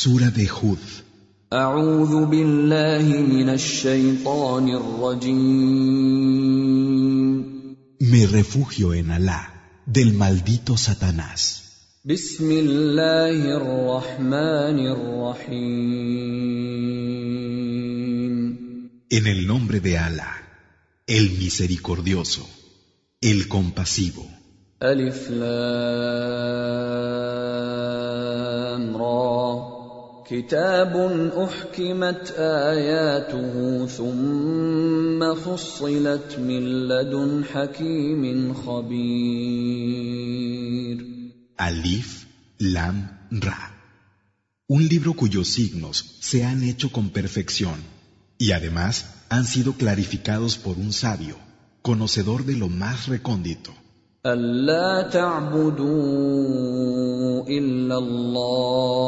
Sura de Jud. Me refugio en Alá del maldito Satanás. En el nombre de Alá, el misericordioso, el compasivo. كتاب أحكمت آياته ثم فصلت من لدن حكيم خبير Alif, Lam, Ra. Un libro cuyos signos se han hecho con perfección y además han sido clarificados por un sabio, conocedor de lo más recóndito. ألا تعبدوا إلا الله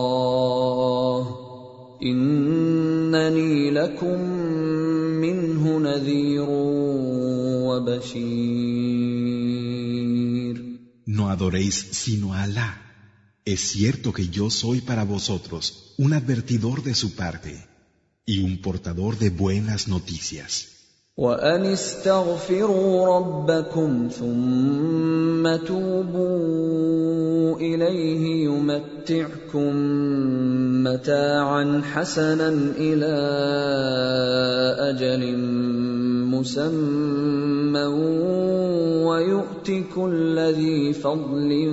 إنني لكم منه نذير وبشير No adoréis sino a Alá. Es cierto que yo soy para vosotros un advertidor de su parte y un portador de buenas noticias. وأن استغفروا ربكم ثم توبوا إليه يمتعكم متاعا حسنا إلى أجل مسمى ويؤت كل ذي فضل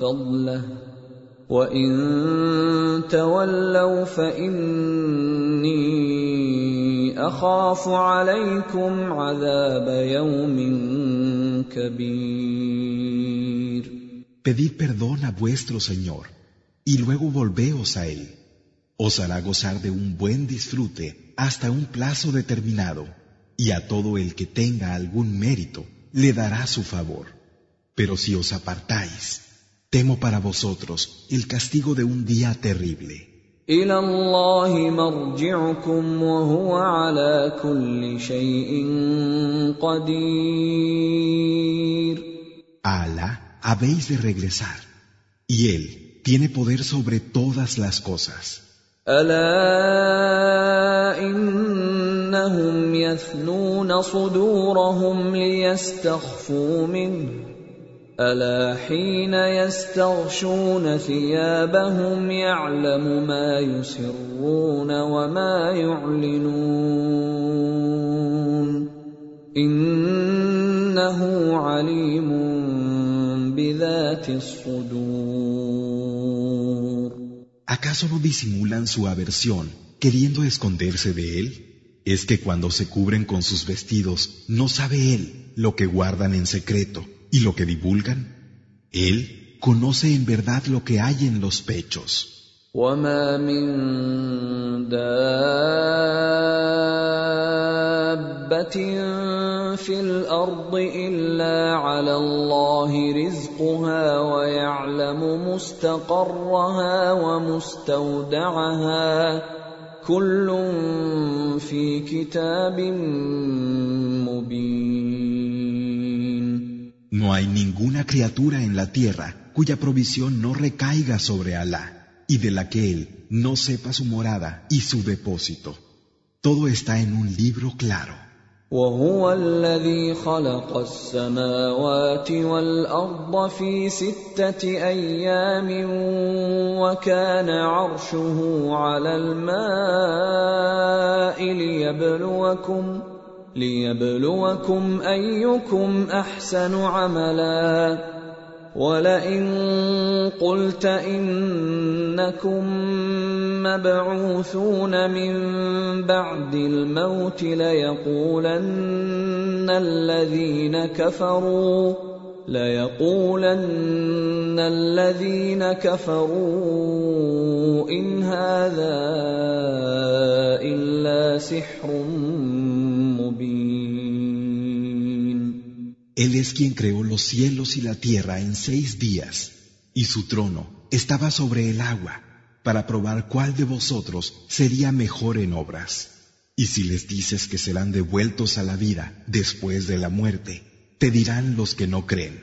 فضله وإن تولوا فإني أخاف عليكم عذاب يوم كبير Pedid perdón a vuestro Señor y luego volveos a Él. Os hará gozar de un buen disfrute hasta un plazo determinado, y a todo el que tenga algún mérito le dará su favor. Pero si os apartáis, temo para vosotros el castigo de un día terrible. إلى الله مرجعكم وهو على كل شيء قدير. A Alá habéis de regresar, y Él tiene poder sobre todas las cosas. ألا إنهم يثنون صدورهم ليستخفوا منه. ألا حين يستغشون ثيابهم يعلم ما يسرون وما يعلنون إنه عليم بذات الصدور ¿Acaso no disimulan su aversión queriendo esconderse de Él? Es que cuando se cubren con sus vestidos, no sabe Él lo que guardan en secreto Y lo que divulgan. Él conoce en verdad lo que hay en los pechos. وما من دابة في الأرض إلا على الله رزقها ويعلم مستقرها ومستودعها كل في كتاب مبين No hay ninguna criatura en la tierra cuya provisión no recaiga sobre Alá y de la que Él no sepa su morada y su depósito. Todo está en un libro claro. وهو الذي خلق السماوات والارض في سته ايام وكان عرشه على الماء ليبلوكم ليبلوكم أيكم أحسن عملا. ولئن قلت إنكم مبعوثون من بعد الموت ليقولن الذين كفروا ليقولن الذين كفروا إن هذا إلا سحر Él es quien creó los cielos y la tierra en seis días, y su trono estaba sobre el agua, para probar cuál de vosotros sería mejor en obras. Y si les dices que serán devueltos a la vida después de la muerte, te dirán los que no creen.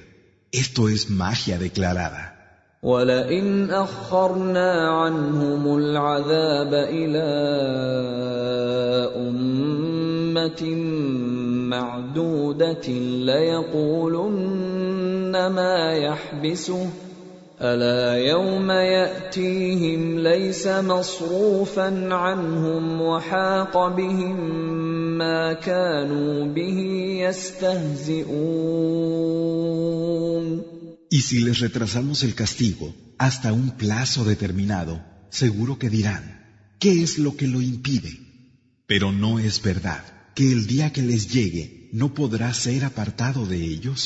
Esto es magia declarada. ولئن اخرنا عنهم العذاب الى امه معدوده ليقولن ما يحبسه الا يوم ياتيهم ليس مصروفا عنهم وحاق بهم ما كانوا به يستهزئون Y si les retrasamos el castigo hasta un plazo determinado, seguro que dirán, ¿qué es lo que lo impide? Pero no es verdad que el día que les llegue no podrá ser apartado de ellos.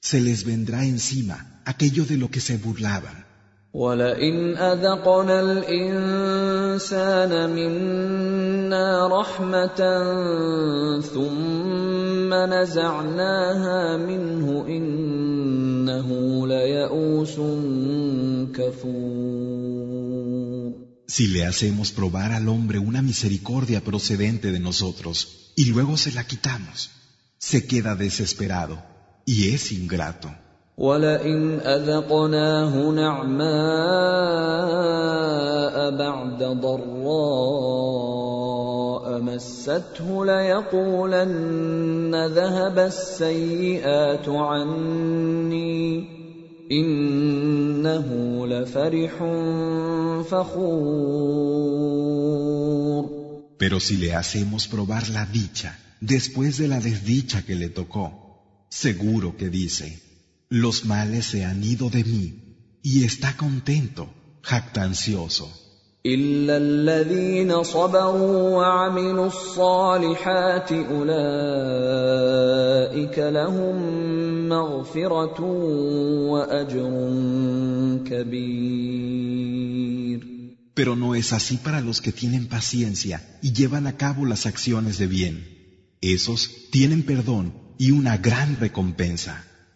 Se les vendrá encima aquello de lo que se burlaban. ولئن اذقنا الانسان منا رحمه ثم نزعناها منه انه ليئوس كفور Si le hacemos probar al hombre una misericordia procedente de nosotros y luego se la quitamos, se queda desesperado y es ingrato. ولئن اذقناه نعماء بعد ضراء مسته ليقولن ذهب السيئات عني انه لفرح فخور Pero si le hacemos probar la dicha después de la desdicha que le tocó, seguro que dice, los males se han ido de mí y está contento, jactancioso. إلا الذين صبروا وعملوا الصالحات أولئك لهم مغفرة وأجر كبير. Pero no es así para los que tienen paciencia y llevan a cabo las acciones de bien. Esos tienen perdón y una gran recompensa.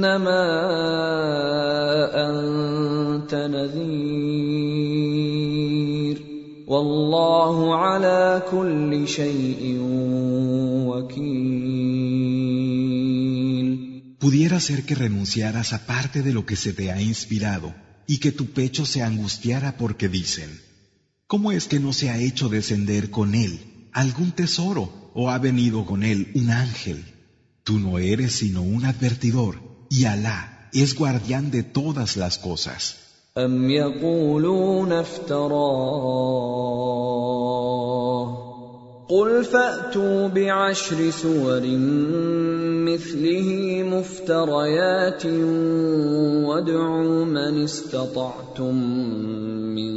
انما انت نذير والله على كل شيء وكيل Pudiera ser que renunciaras a parte de lo que se te ha inspirado y que tu pecho se angustiara porque dicen, ¿cómo es que no se ha hecho descender con él algún tesoro o ha venido con él un ángel? Tú no eres sino un advertidor Y Alá es guardián de todas las cosas. أم يقولون افتراه قل فأتوا بعشر سور مثله مفتريات وادعوا من استطعتم من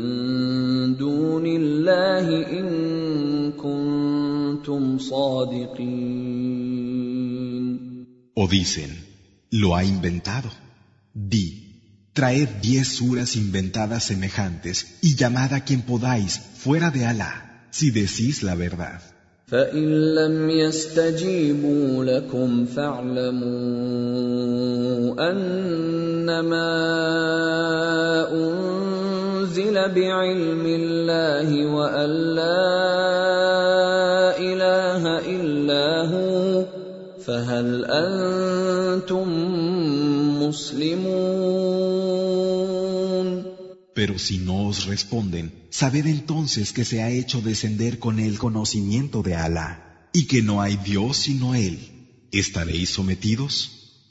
دون الله إن كنتم صادقين O dicen, lo ha inventado. Di, traed diez suras inventadas semejantes y llamad a quien podáis fuera de Alá, si decís la verdad. فإن لم يستجيبوا لكم فاعلموا أنما أنزل بعلم الله وأن لا إله إلا هو فهل أنتم مسلمون Pero si no os responden, sabed entonces que se ha hecho descender con el conocimiento de Alá y que no hay Dios sino Él. ¿Estaréis sometidos?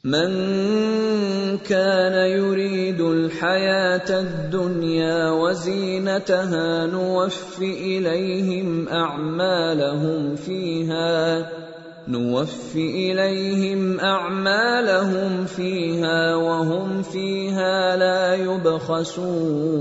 من كان يريد الحياة الدنيا وزينتها نوف إليهم أعمالهم فيها نوف إليهم أعمالهم فيها وهم فيها لا يبخسون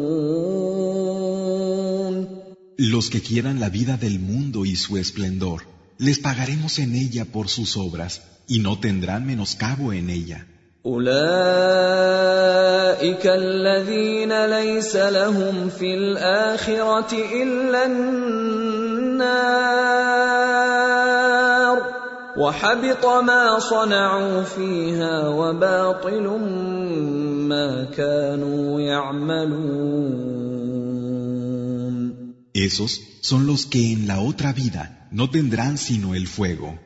Los que quieran la vida del mundo y su esplendor, les pagaremos en ella por sus obras y no tendrán menoscabo en ella. أولئك الذين ليس لهم في الآخرة إلا النار وحبط ما صنعوا فيها وباطل ما كانوا يعملون Esos son los que en la otra vida no tendrán sino el fuego.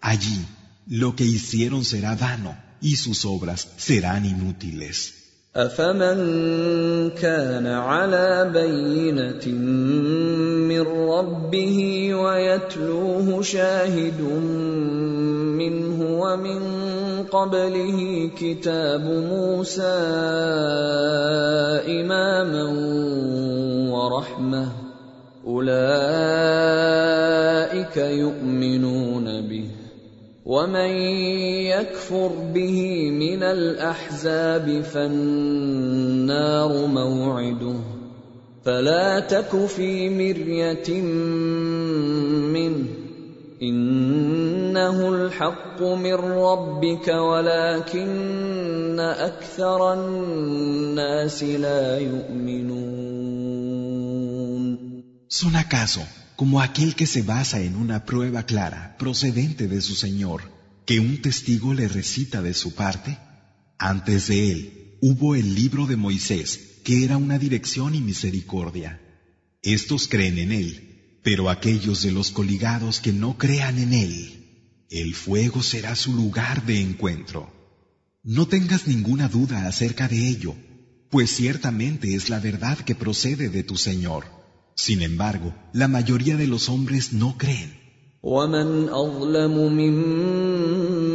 Allí lo que hicieron será vano y sus obras serán inútiles. أفمن كان على بينة من ربه ويتلوه شاهد منه ومن قبله كتاب موسى إماما ورحمة. أولئك يؤمنون به. ومن يكفر به من الأحزاب فالنار موعده. فلا تك في مريه منه انه الحق من ربك ولكن اكثر الناس لا يؤمنون ¿Son acaso como aquel que se basa en una prueba clara procedente de su Señor, que un testigo le recita de su parte? Antes de él hubo el libro de Moisés, que era una dirección y misericordia. Estos creen en él, pero aquellos de los coligados que no crean en él, el fuego será su lugar de encuentro. No tengas ninguna duda acerca de ello, pues ciertamente es la verdad que procede de tu Señor. Sin embargo, la mayoría de los hombres no creen.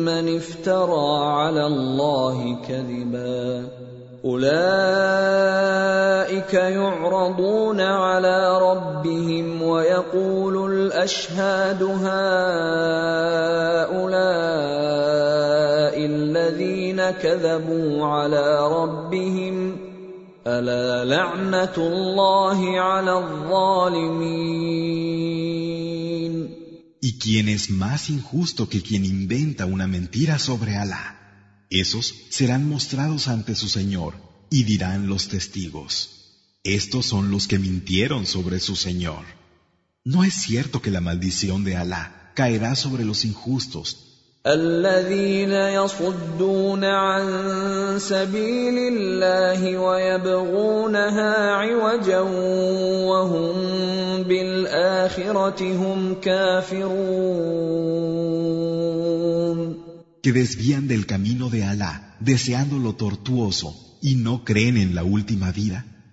ممن افترى على الله كذبا. أولئك يعرضون على ربهم ويقول الأشهاد هؤلاء الذين كذبوا على ربهم. ألا لعنة الله على الظالمين. ¿Y quién es más injusto que quien inventa una mentira sobre Alá? Esos serán mostrados ante su Señor y dirán los testigos. Estos son los que mintieron sobre su Señor. No es cierto que la maldición de Alá caerá sobre los injustos الذين يصدون عن سبيل الله ويبغونها عوجا وهم بالآخرة هم كافرون que desvían del camino de Alá deseando lo tortuoso y no creen en la última vida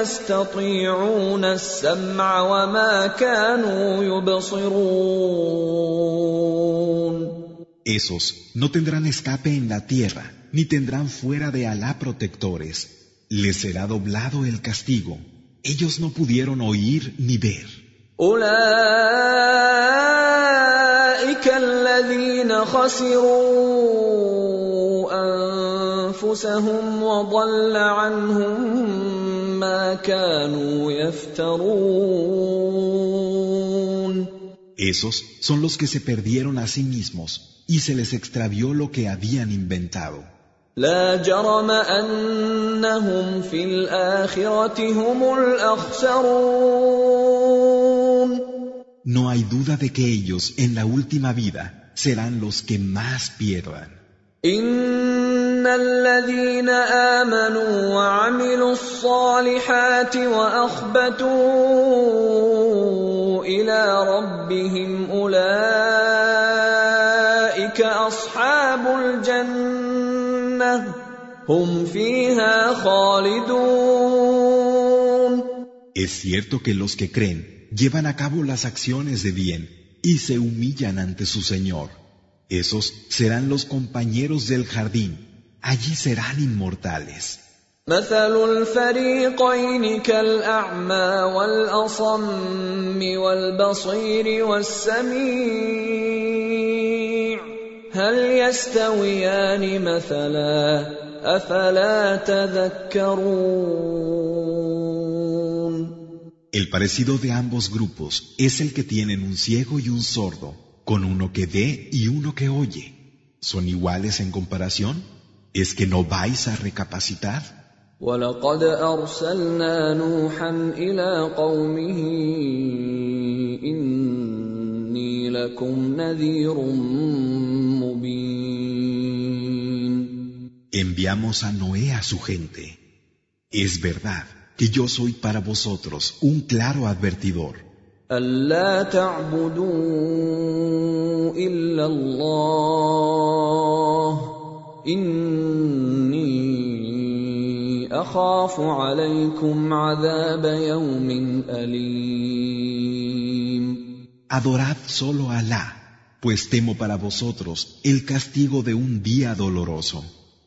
يستطيعون السمع وما كانوا يبصرون Esos no tendrán escape en la tierra, ni tendrán fuera de Alá protectores. Les será doblado el castigo. Ellos no pudieron oír ni ver. esos son los que se perdieron a sí mismos y se les extravió lo que habían inventado. No hay duda de que ellos en la última vida serán los que más pierdan. ان الذين امنوا وعملوا الصالحات واخبتوا إلى ربهم اولئك اصحاب الجنه هم فيها خالدون Es cierto que los que creen llevan a cabo las acciones de bien y se humillan ante su Señor. Esos serán los compañeros del jardín, allí serán inmortales. مثل الفريقين كالأعمى والأصم والبصير والسميع هل يستويان مثلا أفلا تذكرون El parecido de ambos grupos es el que tienen un ciego y un sordo, con uno que ve y uno que oye. ¿Son iguales en comparación? ¿Es que no vais a recapacitar? ولقد أرسلنا نوحا إلى قومه إني لكم نذير مبين Enviamos a Noé a su gente. Es verdad que yo soy para vosotros un claro advertidor. ألا تعبدوا إلا الله إني أخاف عليكم عذاب يوم أليم Adorad solo a Alá, pues temo para vosotros el castigo de un día doloroso.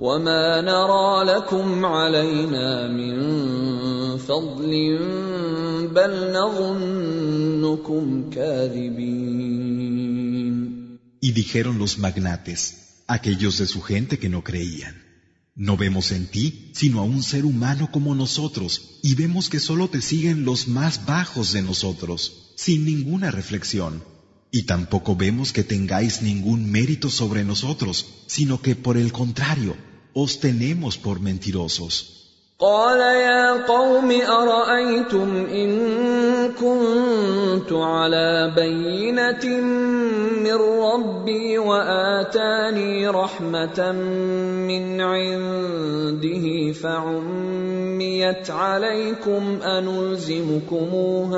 وما نرى لكم علينا من فضل بل نظنكم كاذبين Y dijeron los magnates, aquellos de su gente que no creían, no vemos en ti sino a un ser humano como nosotros, y vemos que solo te siguen los más bajos de nosotros, sin ninguna reflexión. Y tampoco vemos que tengáis ningún mérito sobre nosotros, sino que por el contrario, os tenemos por mentirosos. قال يا قوم ارايتم ان كنت على بينه من ربي واتاني رحمه من عنده فعميت عليكم انلزمكموها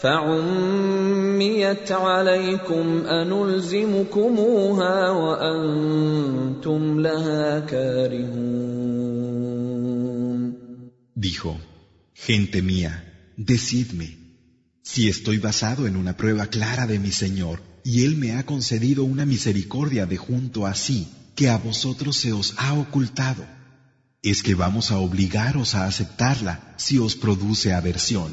فعميت عليكم انلزمكموها وانتم لها كارهون Dijo, gente mía, decidme, si estoy basado en una prueba clara de mi Señor, y Él me ha concedido una misericordia de junto a sí, que a vosotros se os ha ocultado, es que vamos a obligaros a aceptarla si os produce aversión.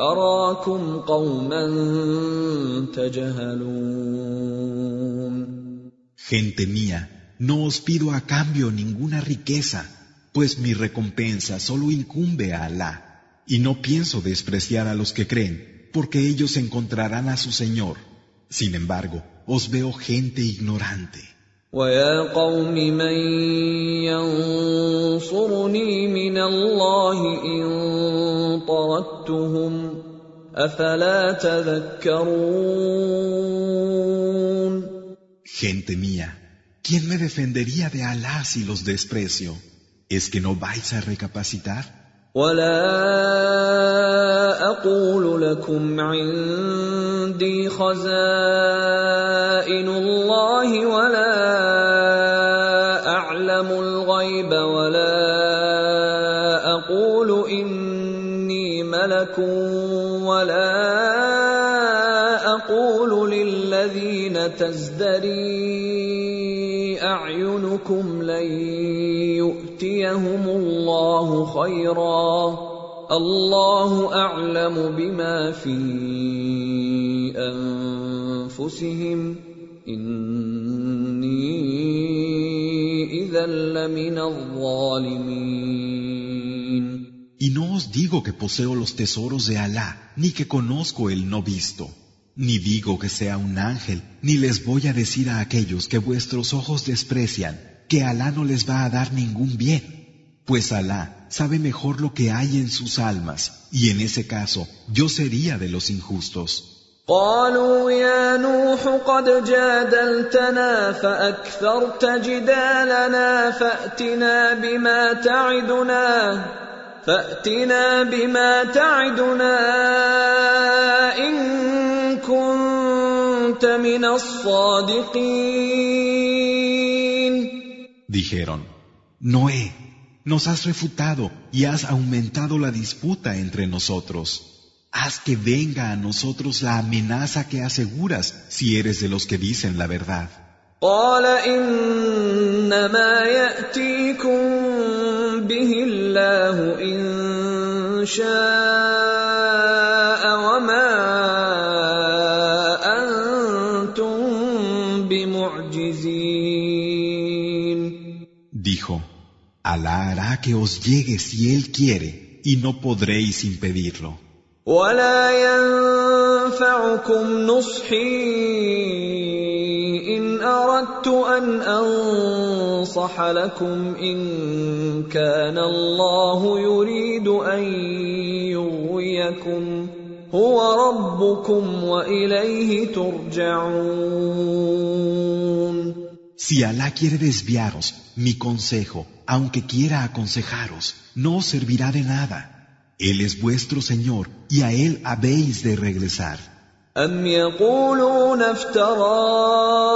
اراكم قوما تجهلون Gente mía, no os pido a cambio ninguna riqueza, pues mi recompensa solo incumbe a Alá, y no pienso despreciar a los que creen, porque ellos encontrarán a su Señor. Sin embargo, os veo gente ignorante. ويا قوم من ينصرني من الله ان طردتهم افلا تذكرون Gente mía, ¿quién me defendería de Alá si los desprecio? ¿Es que no vais a recapacitar? ولا أقول لكم عندي خزائن الله ولا اعلم الغيب ولا أقول اني ملك ولا أقول للذين تزدري أعينكم لن يؤتيهم الله خيرا الله أعلم بما في أنفسهم إني إذا لمن الظالمين Y no os digo que poseo los tesoros de Alá, ni que conozco el no visto. Ni digo que sea un ángel, ni les voy a decir a aquellos que vuestros ojos desprecian, que Alá no les va a dar ningún bien. Pues Alá sabe mejor lo que hay en sus almas, y en ese caso yo sería de los injustos. قالوا يا نوح قد جادلتنا فأكثرت جدالنا فأتنا بما تعدنا فأتنا بما تعدنا إن كنت من الصادقين Dijeron, Noé, nos has refutado y has aumentado la disputa entre nosotros. Haz que venga a nosotros la amenaza que aseguras si eres de los que dicen la verdad. قال إنما يأتيكم به الله إن شاء وما أنتم بمعجزين Dijo, Alá hará que os llegue si Él quiere, y no podréis impedirlo. ولا ينفعكم نصحي إن أردت أن أنصح لكم إن كان الله يريد أن يغويكم هو ربكم وإليه ترجعون Si Alá quiere desviaros, mi consejo, aunque quiera aconsejaros, no os servirá de nada. Él es vuestro Señor y a Él habéis de regresar. أم يقولون افتراه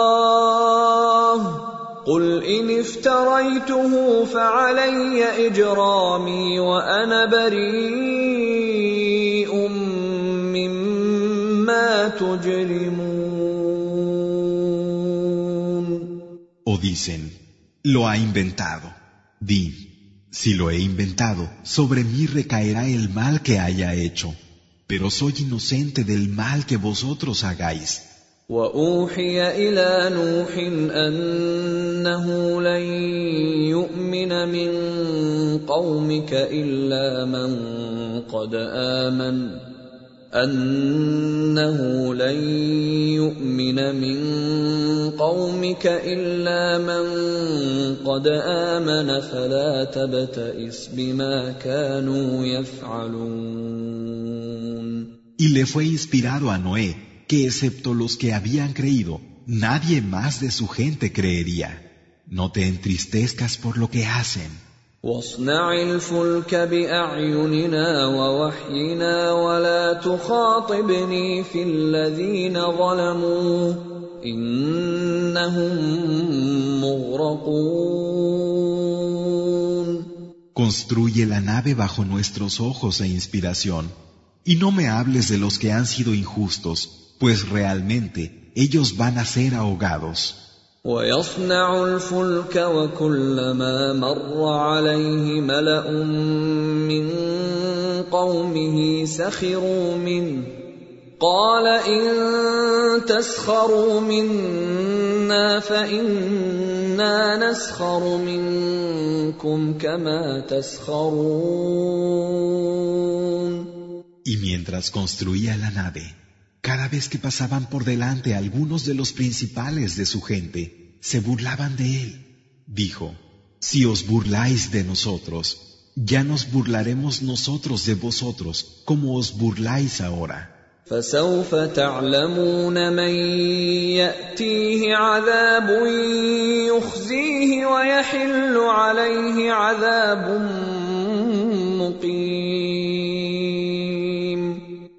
قل إن افتريته فعلي إجرامي وأنا بريء مما تجرمون O dicen, lo ha inventado. Di, si lo he inventado, sobre mí recaerá el mal que haya hecho, pero soy inocente del mal que vosotros hagáis. واوحي الى نوح انه لن يؤمن من قومك الا من قد امن انه لن يؤمن من قومك الا من قد امن فلا تبتئس بما كانوا يفعلون Y le fue inspirado a Noé que excepto los que habían creído, nadie más de su gente creería. No te entristezcas por lo que hacen. واصنع الفلك باعيننا ووحينا ولا تخاطبني في الذين ظلموا انهم مغرقون Construye la nave bajo nuestros ojos e inspiración, y no me hables de los que han sido injustos, pues realmente ellos van a ser ahogados. ويصنع الفلك وكلما مر عليه ملأ من قومه سخروا منه. قال إن تسخروا منا فإنا نسخر منكم كما تسخرون. Y mientras construía la nave, cada vez que pasaban por delante algunos de los principales de su gente, se burlaban de él. Dijo, si os burláis de nosotros, ya nos burlaremos nosotros de vosotros, como os burláis ahora. فسوف تعلمون من ياتيه عذاب يخزيه ويحل عليه عذاب مقيم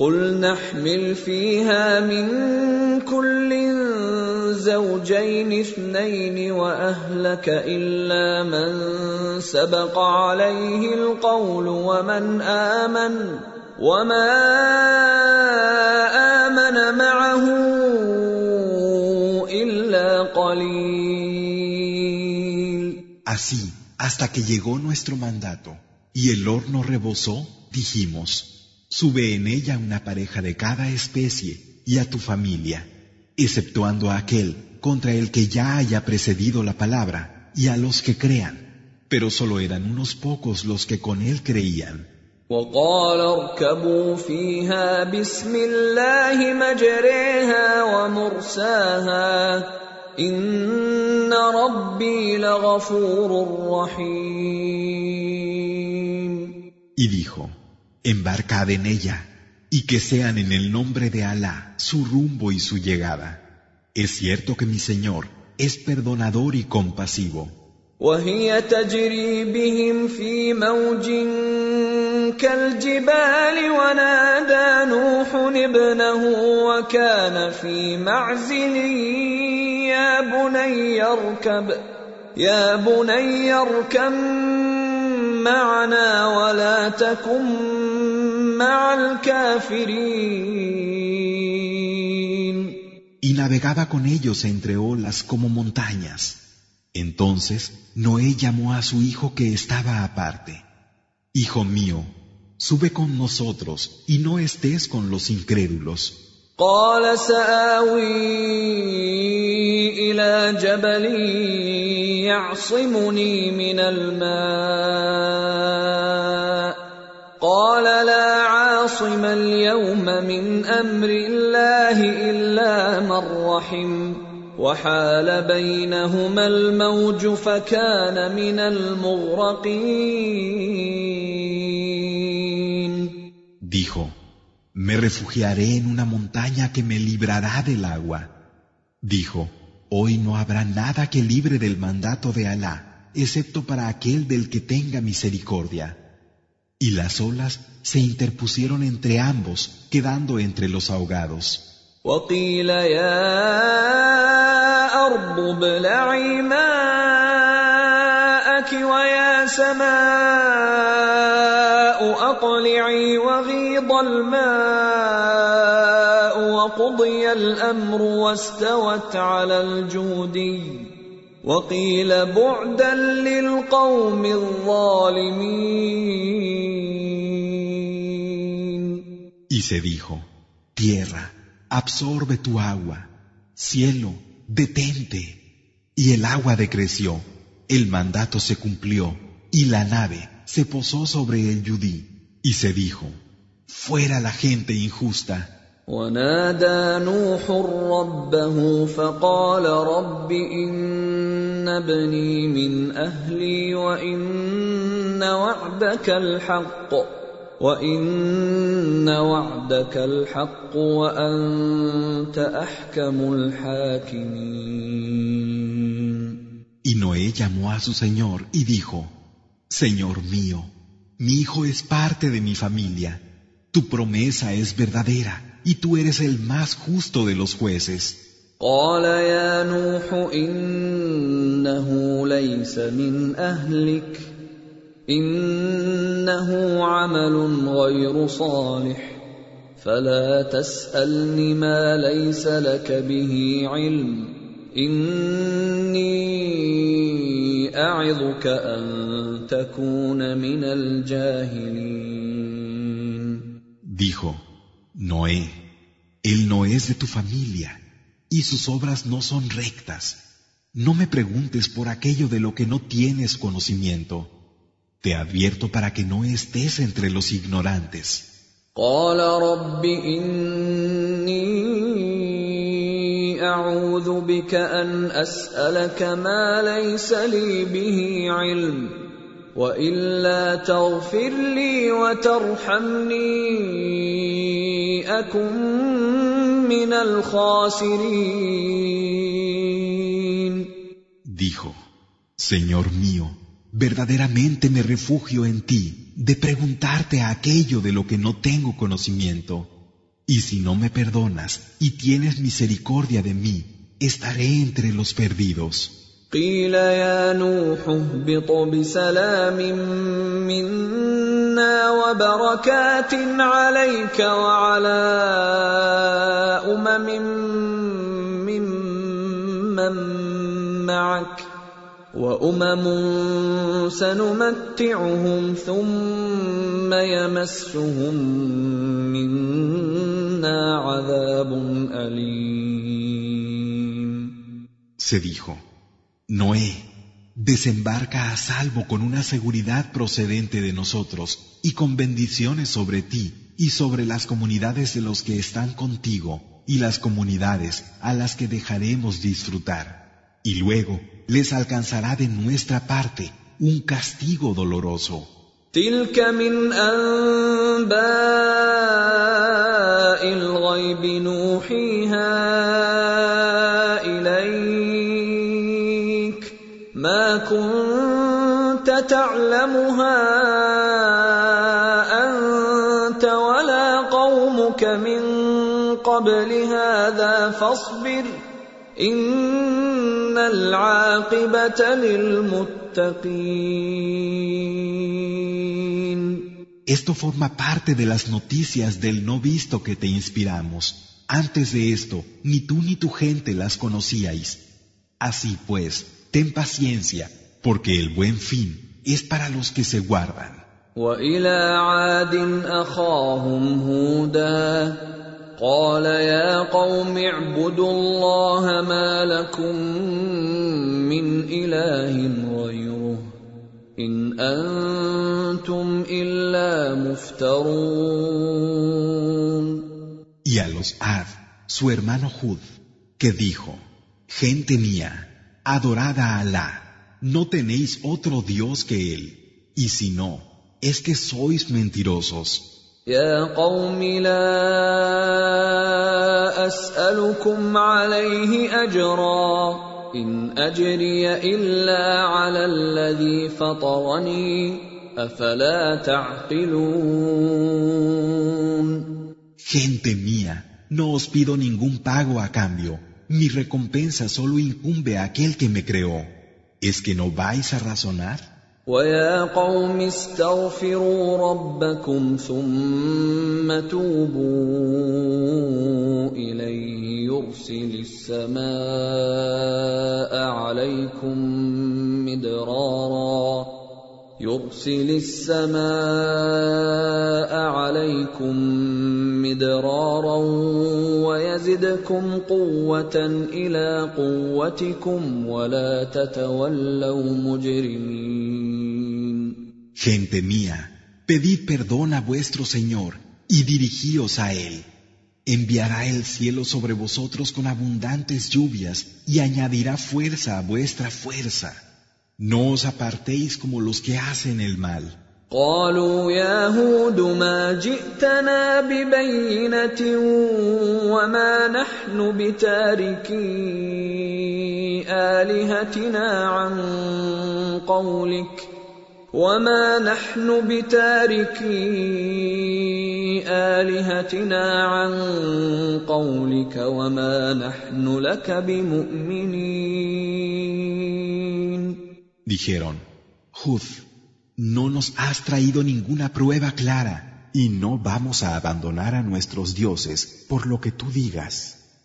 قل نحمل فيها من كل زوجين اثنين واهلك الا من سبق عليه القول ومن امن وما امن معه الا قليل. Así, hasta que llegó nuestro mandato y el horno rebosó, dijimos, Sube en ella una pareja de cada especie y a tu familia, exceptuando a aquel contra el que ya haya precedido la palabra y a los que crean, pero solo eran unos pocos los que con él creían. Y dijo, embarcad en ella, y que sean en el nombre de Alá su rumbo y su llegada. Es cierto que mi Señor es perdonador y compasivo. وهي تجري بهم في موج كالجبال ونادى نوح ابنه وكان في معزل يا بني اركب يا بني اركب معنا ولا تكن مع الكافرين Y navegaba con ellos entre olas como montañas. Entonces Noé llamó a su hijo que estaba aparte. Hijo mío, sube con nosotros y no estés con los incrédulos. قال سآوي إلى جبل يعصمني من الماء قال لا عاصم اليوم من أمر الله إلا من رحم وحال بينهما الموج فكان من المغرقين Dijo, me refugiaré en una montaña que me librará del agua. Dijo, hoy no habrá nada que libre del mandato de Alá, excepto para aquel del que tenga misericordia. Y las olas se interpusieron entre ambos, quedando entre los ahogados. وقيل يا أرض ابلعي ماءك ويا سماء وغيض الماء وقضي الأمر واستوت على وقيل بعدا للقوم الظالمين Y se dijo, tierra, absorbe tu agua, cielo, detente. Y el agua decreció, el mandato se cumplió, y la nave se posó sobre el yudí, y se dijo, fuera la gente injusta. ونادى نوح ربه فقال رب إن ابني من أهلي وإن وعدك الحق وإن وعدك الحق وأنت أحكم الحاكمين Y Noé llamó a su Señor y dijo, Señor mío, mi hijo es parte de mi familia, tu promesa es verdadera y tú eres el más justo de los jueces. قال يا نوح إنه ليس من أهلك إنه عمل غير صالح فلا تسألني ما ليس لك به علم إني أعظك أن تكون من الجاهلين Dijo, Noé, él no es de tu familia y sus obras no son rectas. No me preguntes por aquello de lo que no tienes conocimiento. Te advierto para que no estés entre los ignorantes. قال رب إني أعوذ بك أن أسألك ما ليس لي به علم وإلا تغفر لي وترحمني أكن من الخاسرين Dijo, Señor mío, verdaderamente me refugio en ti de preguntarte aquello de lo que no tengo conocimiento. Y si no me perdonas y tienes misericordia de mí, estaré entre los perdidos. قيل يا نوح اهبط بسلام منا وبركات عليك وعلى امم ممن امما معك وامم سنمتعهم ثم يمسهم منا عذاب اليم Se dijo, Noé, desembarca a salvo con una seguridad procedente de nosotros y con bendiciones sobre ti y sobre las comunidades de los que están contigo y las comunidades a las que dejaremos disfrutar. Y luego les alcanzará de nuestra parte un castigo doloroso. تلك من انباء الغيب نوحيها اليك ما كنت تعلمها انت ولا قومك من قبل هذا فاصبر للمتقين Esto forma parte de las noticias del no visto que te inspiramos. Antes de esto, ni tú ni tu gente las conocíais. Así pues, ten paciencia, porque el buen fin es para los que se guardan. والى عاد اخاهم هودا قال يا قوم اعبدوا الله ما لكم من اله غيره ان انتم الا مفترون Y a los Ad, su hermano Hud, que dijo, Gente mía, adorad a Alá, no tenéis otro Dios que Él, y si no, es que sois mentirosos. يا قوم لا اسالكم عليه اجرا ان اجري الا على الذي فطرني افلا تعقلون Gente mía, no os pido ningún pago a cambio, mi recompensa solo incumbe a aquel que me creó. ¿Es que no vais a razonar? ويا قوم استغفروا ربكم ثم توبوا اليه يرسل السماء عليكم مدرارا يرسل السماء عليكم مدرارا ويزدكم قوه الى قوتكم ولا تتولوا مجرمين Gente mía, pedid perdón a vuestro Señor y dirigíos a Él. Enviará el cielo sobre vosotros con abundantes lluvias y añadirá fuerza a vuestra fuerza. No os apartéis como los que hacen el mal. قالوا يا هود ما جئتنا ببينة وما نحن بتاركي آلهتنا عن قولك وما نحن بتاركي آلهتنا عن قولك وما نحن لك بمؤمنين Dijeron, Hud, no nos has traído ninguna prueba clara y no vamos a abandonar a nuestros dioses por lo que tú digas,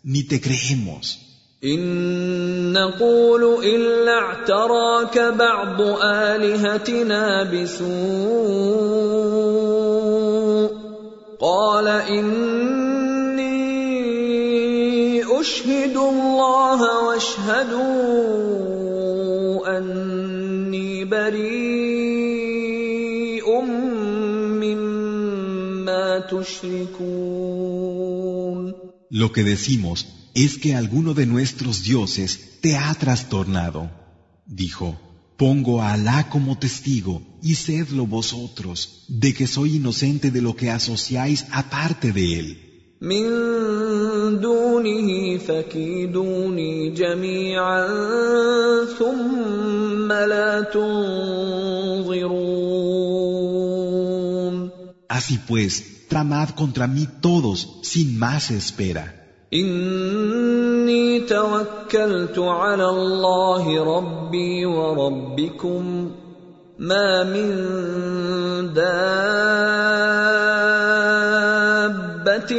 ni te creemos. إن نقول إلا اعتراك بعض آلهتنا بسوء قال إني أشهد الله واشهدوا أني بريء مما تشركون Lo que decimos es que alguno de nuestros dioses te ha trastornado. Dijo, pongo a Alá como testigo y sedlo vosotros de que soy inocente de lo que asociáis aparte de él. من دونه فكيدوني جميعا ثم لا تنظرون Así pues, tramad contra mí todos sin más espera. إني توكلت على الله ربي وربكم ما من دابة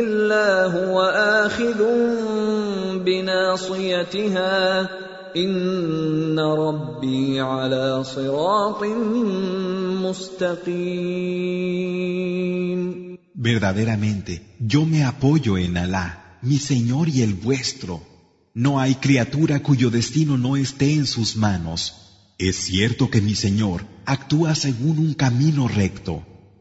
إلا هو آخذ بناصيتها ان ربي على صراط مستقيم Verdaderamente, yo me apoyo en Alá, mi Señor y el vuestro. No hay criatura cuyo destino no esté en sus manos. Es cierto que mi Señor actúa según un camino recto.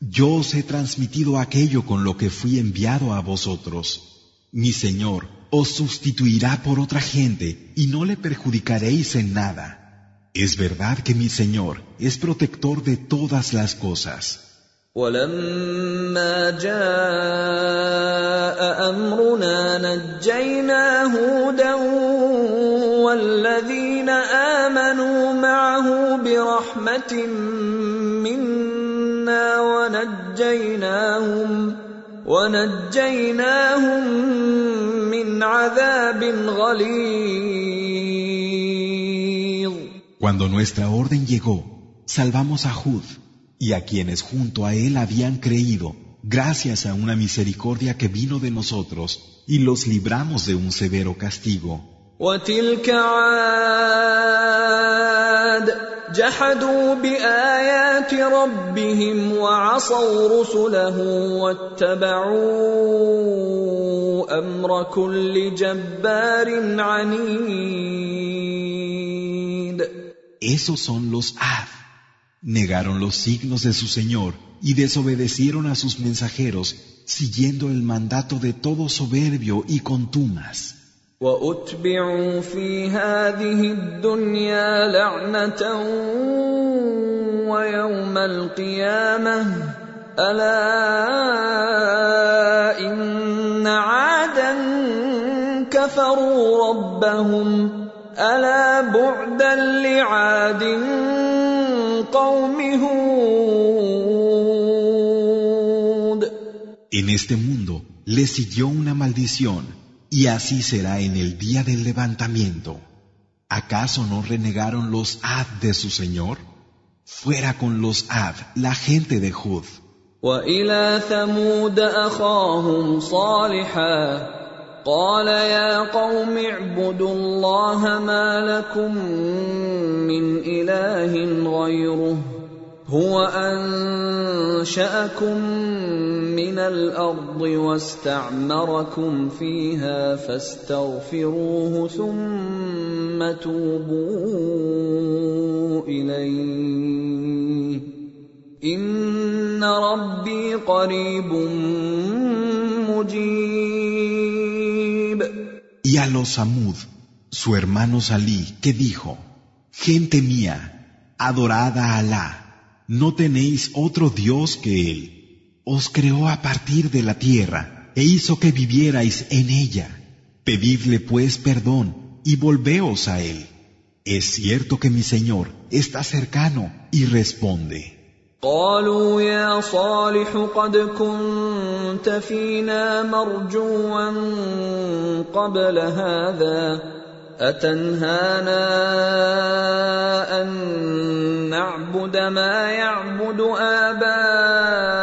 yo os he transmitido aquello con lo que fui enviado a vosotros. Mi Señor os sustituirá por otra gente y no le perjudicaréis en nada. Es verdad que mi Señor es protector de todas las cosas. ولما جاء امرنا نجينا هودا والذين امنوا معه برحمه منا ونجيناهم ونجيناهم من عذاب غليظ Cuando nuestra orden llegó, salvamos a Hud y a quienes junto a él habían creído, gracias a una misericordia que vino de nosotros, y los libramos de un severo castigo. وتلك عاد جحدوا بايات ربهم وعصوا رسله واتبعوا امر كل جبار عنيد Esos son los Ad. Negaron los signos de su Señor y desobedecieron a sus mensajeros, siguiendo el mandato de todo soberbio y contumas. وأتبعوا في هذه الدنيا لعنة ويوم القيامة. ألا إن عادا كفروا ربهم. ألا بعدا لعاد قوم هود. En este mundo le siguió una maldición, y así será en el día del levantamiento. ¿Acaso no renegaron los Ad de su Señor? Fuera con los Ad, la gente de Hud. والى ثمود اخاهم صالحا قال يا قوم اعبدوا الله ما لكم من اله غيره هو أنشأكم من الأرض واستعمركم فيها فاستغفروه ثم توبوا إليه. إن ربي قريب مجيب. Y a los Samud, su hermano Salí, que dijo, Gente mía, adorada a Alá, no tenéis otro Dios que Él. Os creó a partir de la tierra e hizo que vivierais en ella. Pedidle pues perdón y volveos a Él. Es cierto que mi Señor está cercano y responde. قالوا يا صالح قد كنت فينا مرجوا قبل هذا أتنهانا أن نعبد ما يعبد آباؤنا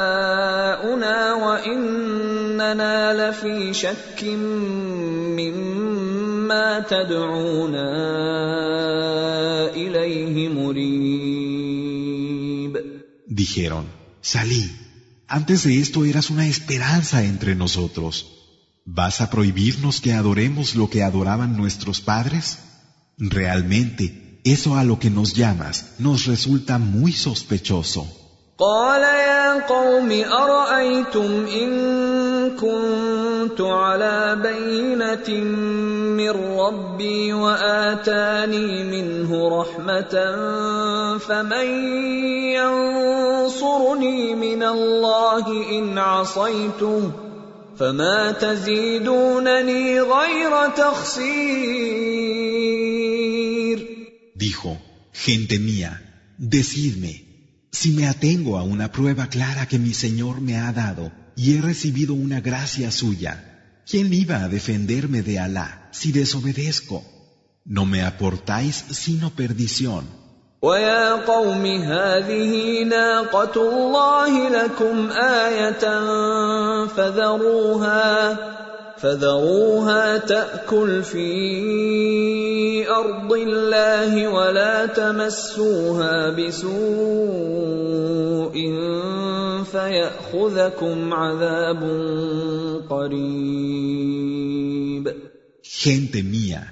وإننا لفي شك مما تدعونا إليه مريب Dijeron, Salí, antes de esto eras una esperanza entre nosotros. ¿Vas a prohibirnos que adoremos lo que adoraban nuestros padres? Realmente, eso a lo que nos llamas nos resulta muy sospechoso. قال يا قوم ارايتم ان كنت على بينه من ربي واتاني منه رحمه فمن ينصرني من الله ان عصيته فما تزيدونني غير تخسير Dijo, gente mía, decidme, si me atengo a una prueba clara que mi Señor me ha dado y he recibido una gracia suya, ¿quién iba a defenderme de Alá si desobedezco? No me aportáis sino perdición. ويا قوم هذه ناقة الله لكم آية فذروها فذروها تأكل في أرض الله ولا تمسوها بسوء فيأخذكم عذاب قريب. Gente mía,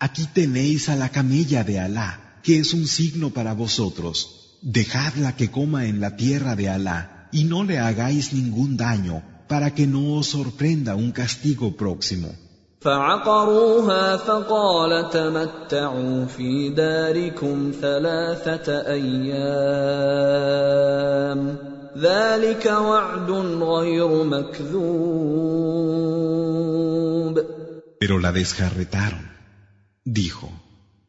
aquí tenéis a la camella de Alá que es un signo para vosotros. Dejadla que coma en la tierra de Alá y no le hagáis ningún daño para que no os sorprenda un castigo próximo. Pero la desjarretaron. Dijo,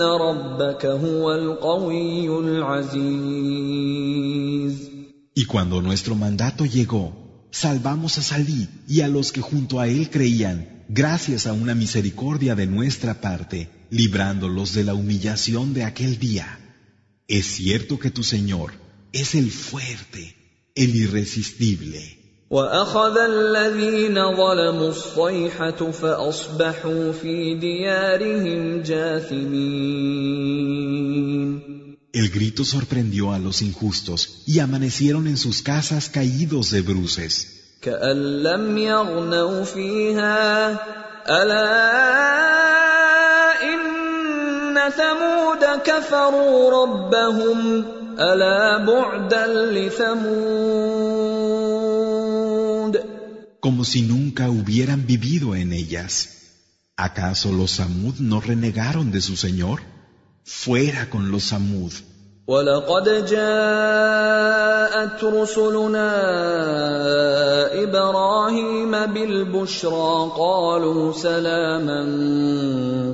ان ربك هو القوي العزيز Y cuando nuestro mandato llegó, salvamos a Salí y a los que junto a él creían, gracias a una misericordia de nuestra parte, librándolos de la humillación de aquel día. Es cierto que tu Señor es el fuerte, el irresistible. وأخذ الذين ظلموا الصيحة فأصبحوا في ديارهم جاثمين El grito sorprendió a los injustos y amanecieron en sus casas caídos de bruces. كأن لم يغنوا فيها ألا إن ثمود كفروا ربهم ألا بعدا لثمود Como si nunca hubieran vivido en ellas. ¿Acaso los Samud no renegaron de su Señor? Fuera con los Samud. ولقد جاءت رسلنا ابراهيم بالبشرى قالوا سلاما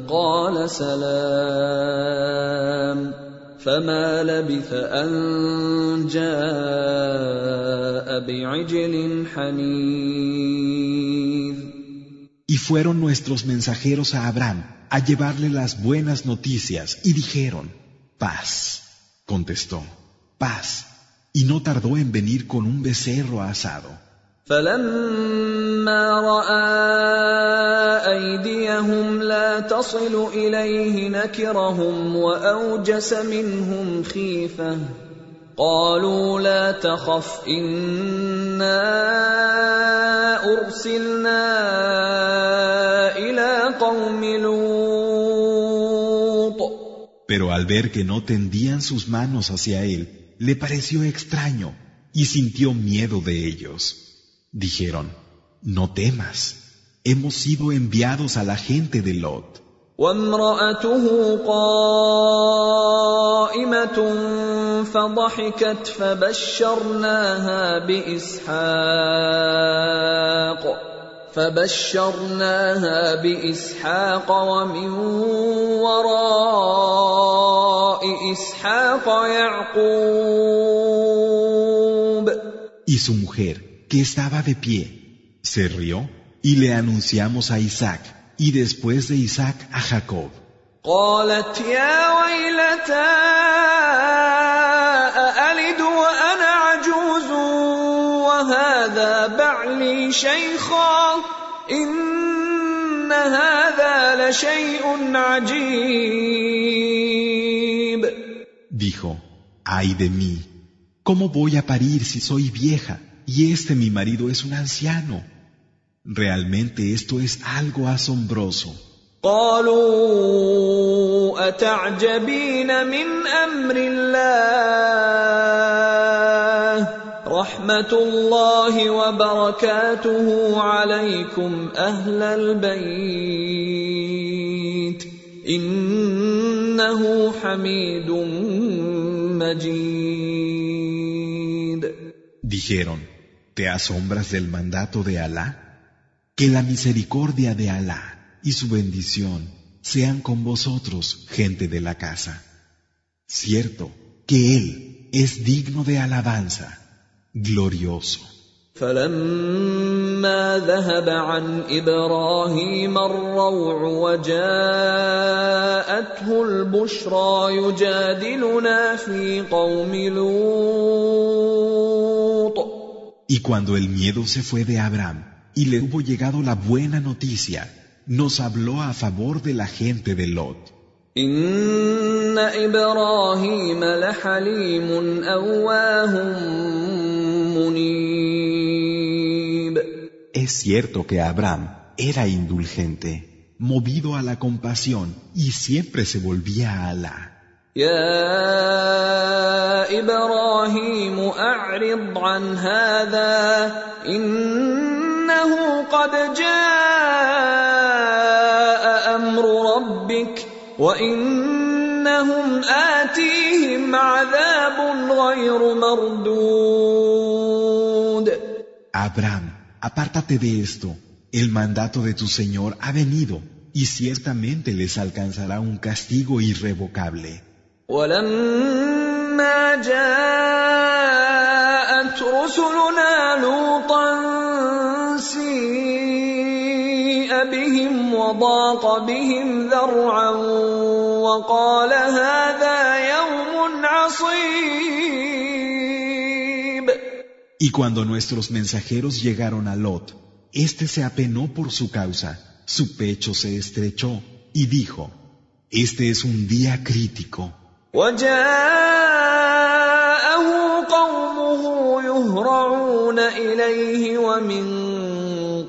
قال سلام فما لبث ان جاء بعجل حنيذ Y fueron nuestros mensajeros a Abraham a llevarle las buenas noticias y dijeron, paz. Contestó, paz. Y no tardó en venir con un becerro asado. قالوا لا تخف انا ارسلنا إلى قوم لوط Pero al ver que no tendían sus manos hacia él, le pareció extraño y sintió miedo de ellos. Dijeron, no temas, hemos sido enviados a la gente de Lot. وامراته قائمه فضحكت فبشرناها باسحاق فبشرناها باسحاق ومن وراء اسحاق يعقوب Y su mujer, que estaba de pie, se rió y le anunciamos a Isaac y después de Isaac a Jacob. قالت يا ويلتى أألد وأنا عجوز وهذا بعلي شيخا إن هذا لشيء عجيب Dijo, ay de mí, ¿cómo voy a parir si soy vieja y este mi marido es un anciano? Realmente esto es algo asombroso. قالوا اتعجبين من امر الله رحمه الله وبركاته عليكم اهل البيت انه حميد مجيد Dijeron, ¿te asombras del mandato de Alá? Que la misericordia de Alá y su bendición sean con vosotros, gente de la casa. Cierto que Él es digno de alabanza, glorioso. فلما ذهب عن ابراهيم الروع وجاءته البشرى يجادلنا في قوم لوط Y cuando el miedo se fue de Abraham y le hubo llegado la buena noticia, nos habló a favor de la gente de Lot. ان ابراهيم لحليم اواه منيب Es cierto que Abraham era indulgente, movido a la compasión y siempre se volvía a Alá. يا ابراهيم اعرض عن هذا انه قد جاء أمر ربك وانهم اتيهم عذاب غير مردود Abraham, apártate de esto. El mandato de tu Señor ha venido y ciertamente les alcanzará un castigo irrevocable. ولما جاءت رسلنا لوطا بهم وضاق بهم ذرعا وقال هذا يوم عصيب Y cuando nuestros mensajeros llegaron a Lot, éste se apenó por su causa, su pecho se estrechó y dijo, Este es un día crítico. وجاءه قومه يهرعون اليه ومن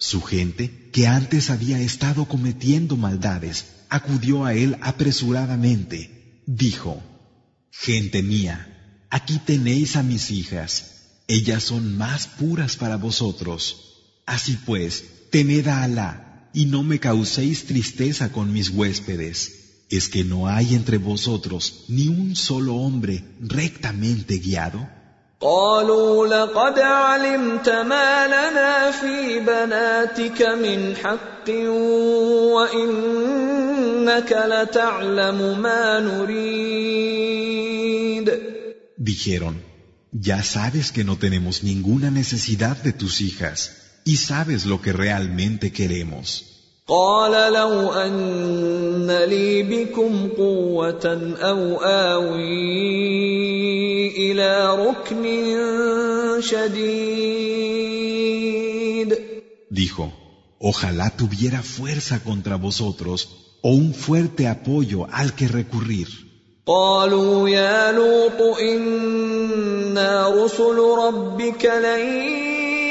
Su gente, que antes había estado cometiendo maldades, acudió a él apresuradamente. Dijo, Gente mía, aquí tenéis a mis hijas. Ellas son más puras para vosotros. Así pues, temed a Alá y no me causéis tristeza con mis huéspedes. ¿Es que no hay entre vosotros ni un solo hombre rectamente guiado? قالوا لقد علمت ما لنا في بناتك من حق وانك لتعلم ما نريد Dijeron, ya sabes que no tenemos ninguna necesidad de tus hijas y sabes lo que realmente queremos. قال لو ان لي بكم قوه او اوي الى ركن شديد Dijo, ojalá tuviera fuerza contra vosotros o un fuerte apoyo al que recurrir. قالوا يا لوط انا رسل ربك لن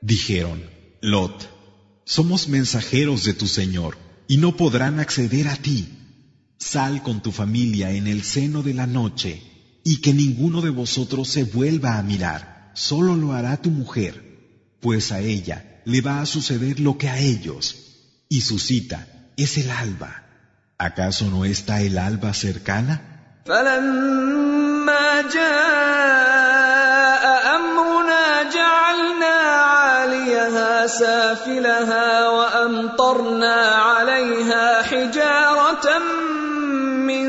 Dijeron, Lot, somos mensajeros de tu Señor y no podrán acceder a ti. Sal con tu familia en el seno de la noche y que ninguno de vosotros se vuelva a mirar, solo lo hará tu mujer, pues a ella le va a suceder lo que a ellos, y su cita es el alba. ¿Acaso no está el alba cercana? فلما جاء امرنا جعلنا عاليها سافلها وامطرنا عليها حجاره من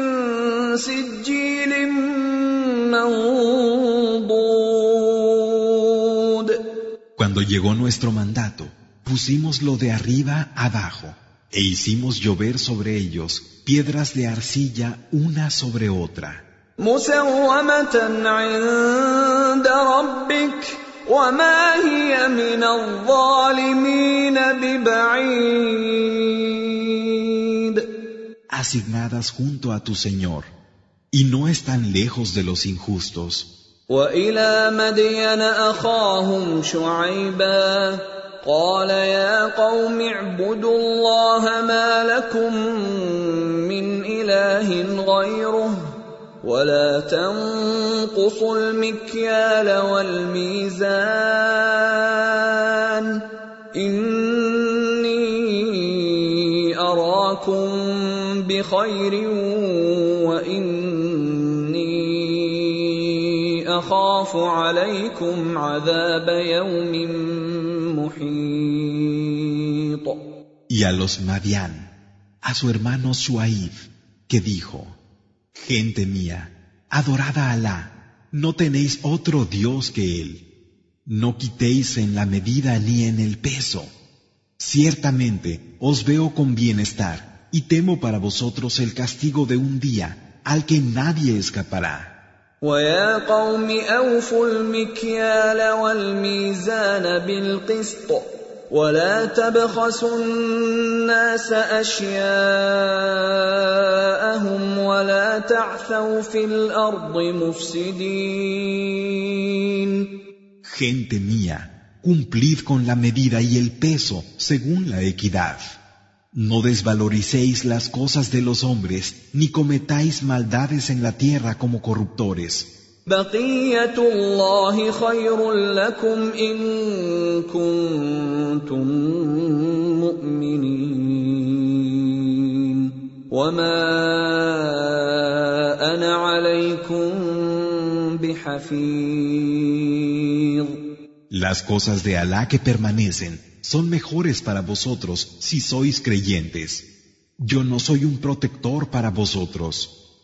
سجيل منضود Cuando llegó nuestro mandato, pusimos lo de arriba abajo e hicimos llover sobre ellos piedras de arcilla una sobre otra, مسومة عند ربك وما هي من الظالمين ببعيد asignadas junto a tu Señor, y no están lejos de los injustos. وإلى مدين أخاهم شعيبا قال يا قوم اعبدوا الله ما لكم من إله غيره ولا تنقصوا المكيال والميزان. إني أراكم بخير وإني أخاف عليكم عذاب يوم محيط. Y a los Madián, a su hermano Shuaib, que dijo, Gente mía, adorad a Alá, no tenéis otro Dios que Él. No quitéis en la medida ni en el peso. Ciertamente os veo con bienestar y temo para vosotros el castigo de un día al que nadie escapará. ويا قوم اوفوا المكيال والميزان بالقسط ولا تبخسوا الناس اشياءهم ولا تعثوا في الارض مفسدين Gente mía, cumplid con la medida y el peso según la equidad. No desvaloricéis las cosas de los hombres, ni cometáis maldades en la tierra como corruptores. بقيه الله خير لكم ان كنتم مؤمنين وما انا عليكم بحفيظ Las cosas de Alá que permanecen son mejores para vosotros si sois creyentes. Yo no soy un protector para vosotros.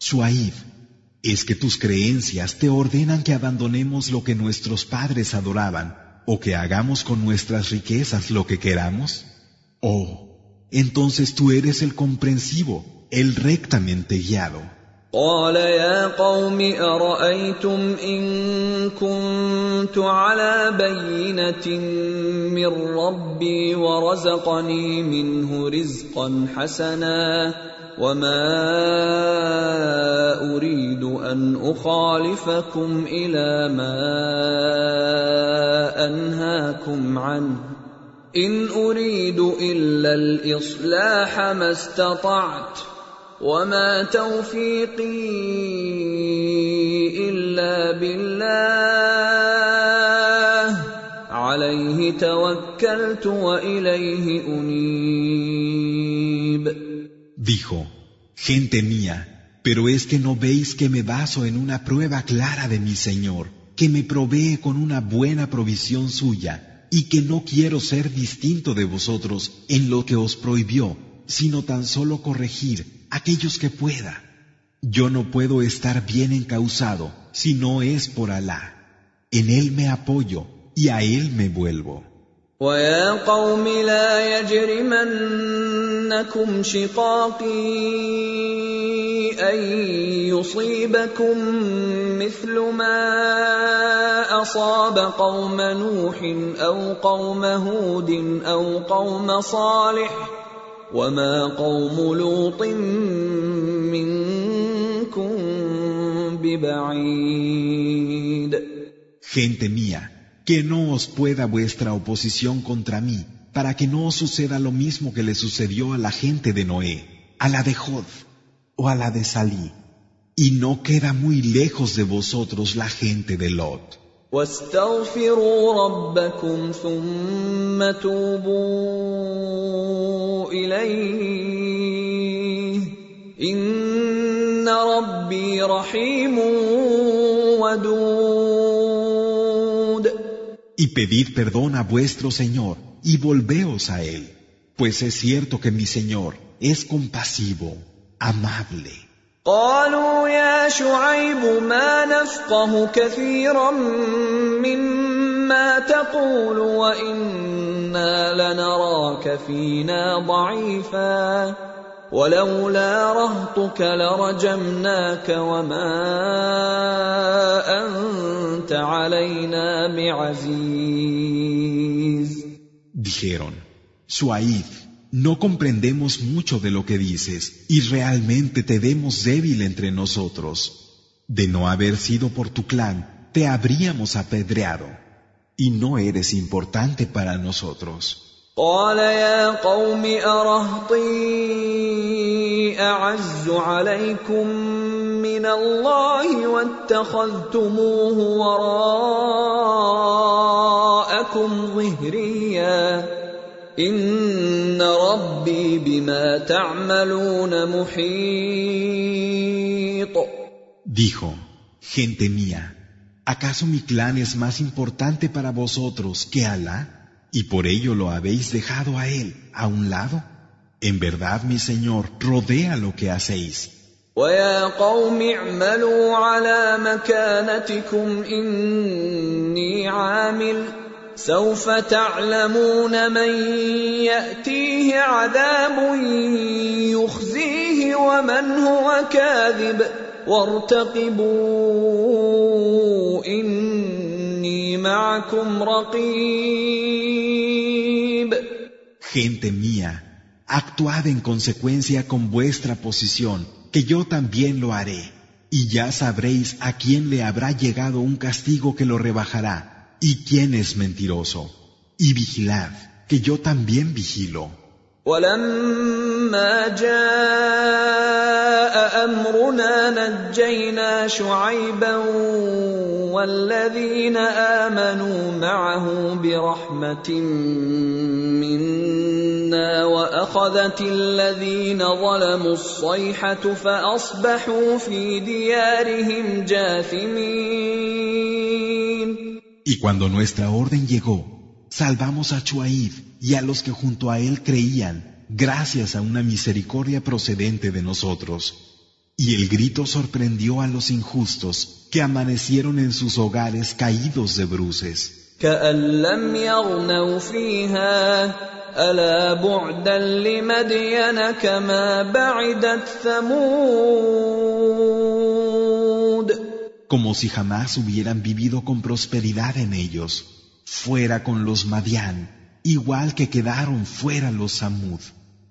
Shuaib, ¿es que tus creencias te ordenan que abandonemos lo que nuestros padres adoraban o que hagamos con nuestras riquezas lo que queramos? Oh, entonces tú eres el comprensivo, el rectamente guiado. قال يا قوم ارايتم ان كنت على بينه من ربي ورزقني منه رزقا حسنا وما اريد ان اخالفكم إلى ما انهاكم عنه ان اريد الا الاصلاح ما استطعت وما توفيقي الا بالله عليه توكلت واليه انيب Dijo, gente mía, pero es que no veis que me baso en una prueba clara de mi Señor, que me provee con una buena provisión suya, y que no quiero ser distinto de vosotros en lo que os prohibió, sino tan solo corregir aquellos que pueda. Yo no puedo estar bien encausado si no es por Alá. En Él me apoyo y a Él me vuelvo. يجرمنكم شقاقي أن يصيبكم مثل ما أصاب قوم نوح أو قوم هود أو قوم صالح وما قوم لوط منكم ببعيد. Gente mía, que no os pueda vuestra oposición contra mí, para que no os suceda lo mismo que le sucedió a la gente de Noé, a la de Jod o a la de Salí. Y no queda muy lejos de vosotros la gente de Lot. واستغفروا ربكم ثم توبوا اليه ان ربي رحيم ودود Y pedid perdón a vuestro Señor y volveos a Él, pues es cierto que mi Señor es compasivo, amable. قالوا يا شعيب ما نفقه كثيرا مما تقول وانا لنراك فينا ضعيفا ولولا رهطك لرجمناك وما انت علينا بعزيز Dijeron, Shuaib, no comprendemos mucho de lo que dices y realmente te vemos débil entre nosotros. De no haber sido por tu clan, te habríamos apedreado. Y no eres importante para nosotros. قال يا قوم أرهطي أعز عليكم من الله واتخذتموه وراءكم ظهريا إن ربي بما تعملون محيط Dijo, gente mía, ¿acaso mi clan es más importante para vosotros que Alá? ¿Y por ello lo habéis dejado a él a un lado? En verdad mi Señor rodea lo que hacéis. ويا قوم اعملوا على مكانتكم إني عامل سوف تعلمون من يأتيه عذاب يخزيه ومن هو كاذب وارتقبوا إني معكم رقيب Gente mía, actuad en consecuencia con vuestra posición, que yo también lo haré, y ya sabréis a quién le habrá llegado un castigo que lo rebajará, y quién es mentiroso. Y vigilad, que yo también vigilo. ولما جاء أمرنا نجينا شعيبا والذين آمنوا معه برحمة منا وأخذت الذين ظلموا الصيحة فأصبحوا في ديارهم جاثمين. Y cuando nuestra orden llegó, Salvamos a Chuaib y a los que junto a él creían, gracias a una misericordia procedente de nosotros. Y el grito sorprendió a los injustos, que amanecieron en sus hogares caídos de bruces. Como si jamás hubieran vivido con prosperidad en ellos Fuera con los Madián, igual que quedaron fuera los Samud.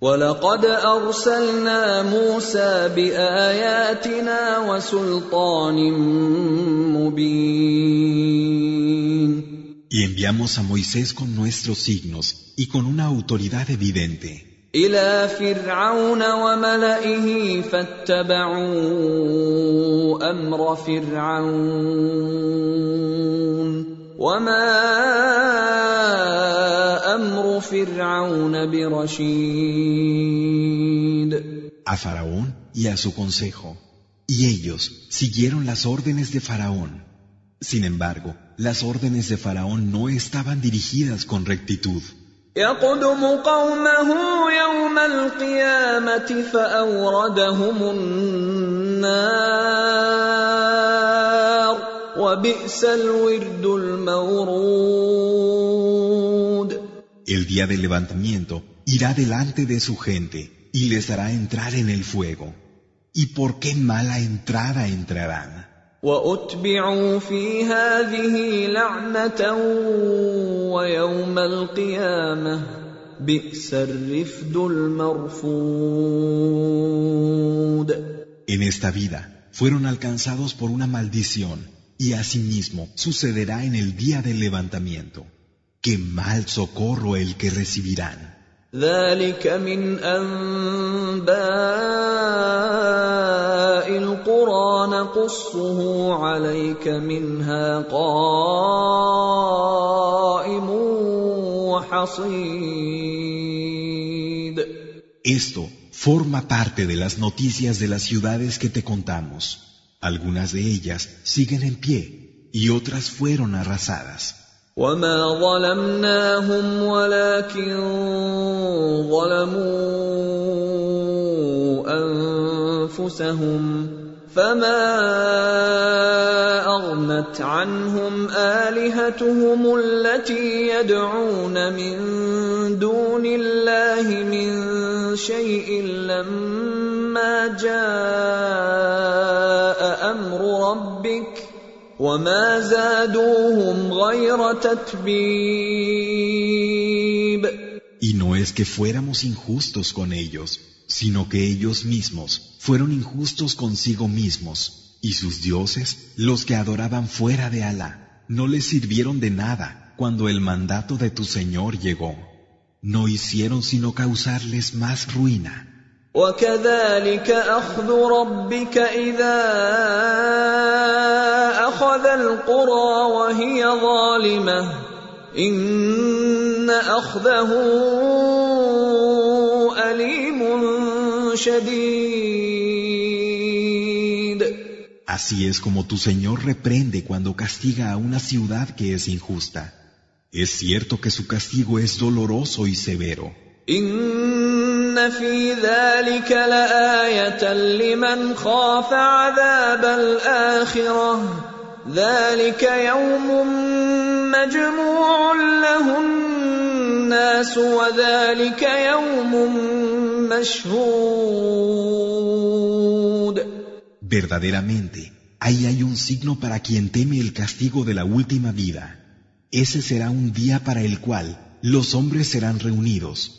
ولقد أرسلنا موسى بآياتنا وسلطان مبين Y enviamos a Moisés con nuestros signos y con una autoridad evidente إلى فرعون وملئه فاتبعوا أمر فرعون وما أمر فرعون برشيد a Faraón y a su consejo. Y ellos siguieron las órdenes de Faraón. Sin embargo, las órdenes de Faraón no estaban dirigidas con rectitud. يقدم قومه يوم القيامة فأوردهم النار وبئس الورد المورود El día del levantamiento irá delante de su gente y les hará entrar en el fuego. ¿Y por qué mala entrada entrarán? واتبعوا في هذه لعنه ويوم القيامه بئس الرفد المرفود En esta vida fueron alcanzados por una maldición y asimismo sucederá en el día del levantamiento. Qué mal socorro el que recibirán. ذلك من انباء القرى نقصه عليك منها قائم وحصيد Esto forma parte de las noticias de las ciudades que te contamos. Algunas de ellas siguen en pie y otras fueron arrasadas. وما ظلمناهم ولكن ظلموا انفسهم فما اغنت عنهم الهتهم التي يدعون من دون الله من شيء لما جاء ربك وما زادوهم غير تتبيب Y no es que fuéramos injustos con ellos, sino que ellos mismos fueron injustos consigo mismos, y sus dioses, los que adoraban fuera de Alá, no les sirvieron de nada cuando el mandato de tu Señor llegó. No hicieron sino causarles más ruina. وكذلك اخذ ربك اذا اخذ القرى وهي ظالمه ان اخذه اليم شديد Así es como tu Señor reprende cuando castiga a una ciudad que es injusta. Es cierto que su castigo es doloroso y severo. ان في ذلك لايه لمن خاف عذاب الاخره ذلك يوم مجموع له الناس وذلك يوم مشهود Verdaderamente, ahí hay un signo para quien teme el castigo de la última vida. Ese será un día para el cual los hombres serán reunidos.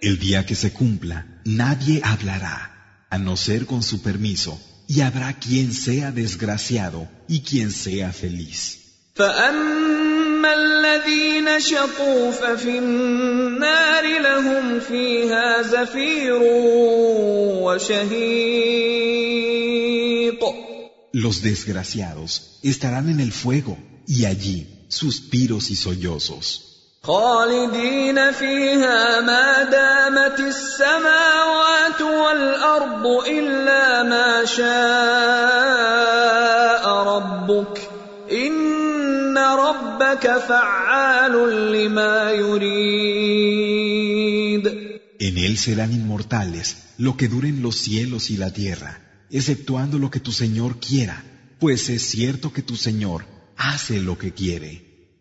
El día que se cumpla, nadie hablará, a no ser con su permiso, y habrá quien sea desgraciado y quien sea feliz. فاما الذين شقوا ففي النار لهم فيها زفير وشهيق Los desgraciados estarán en el fuego, y allí suspiros y sollozos. خالدين فيها ما دامت السماوات والارض الا ما شاء ربك ان ربك فعال لما يريد En él serán inmortales lo que duren los cielos y la tierra, exceptuando lo que tu Señor quiera, pues es cierto que tu Señor hace lo que quiere.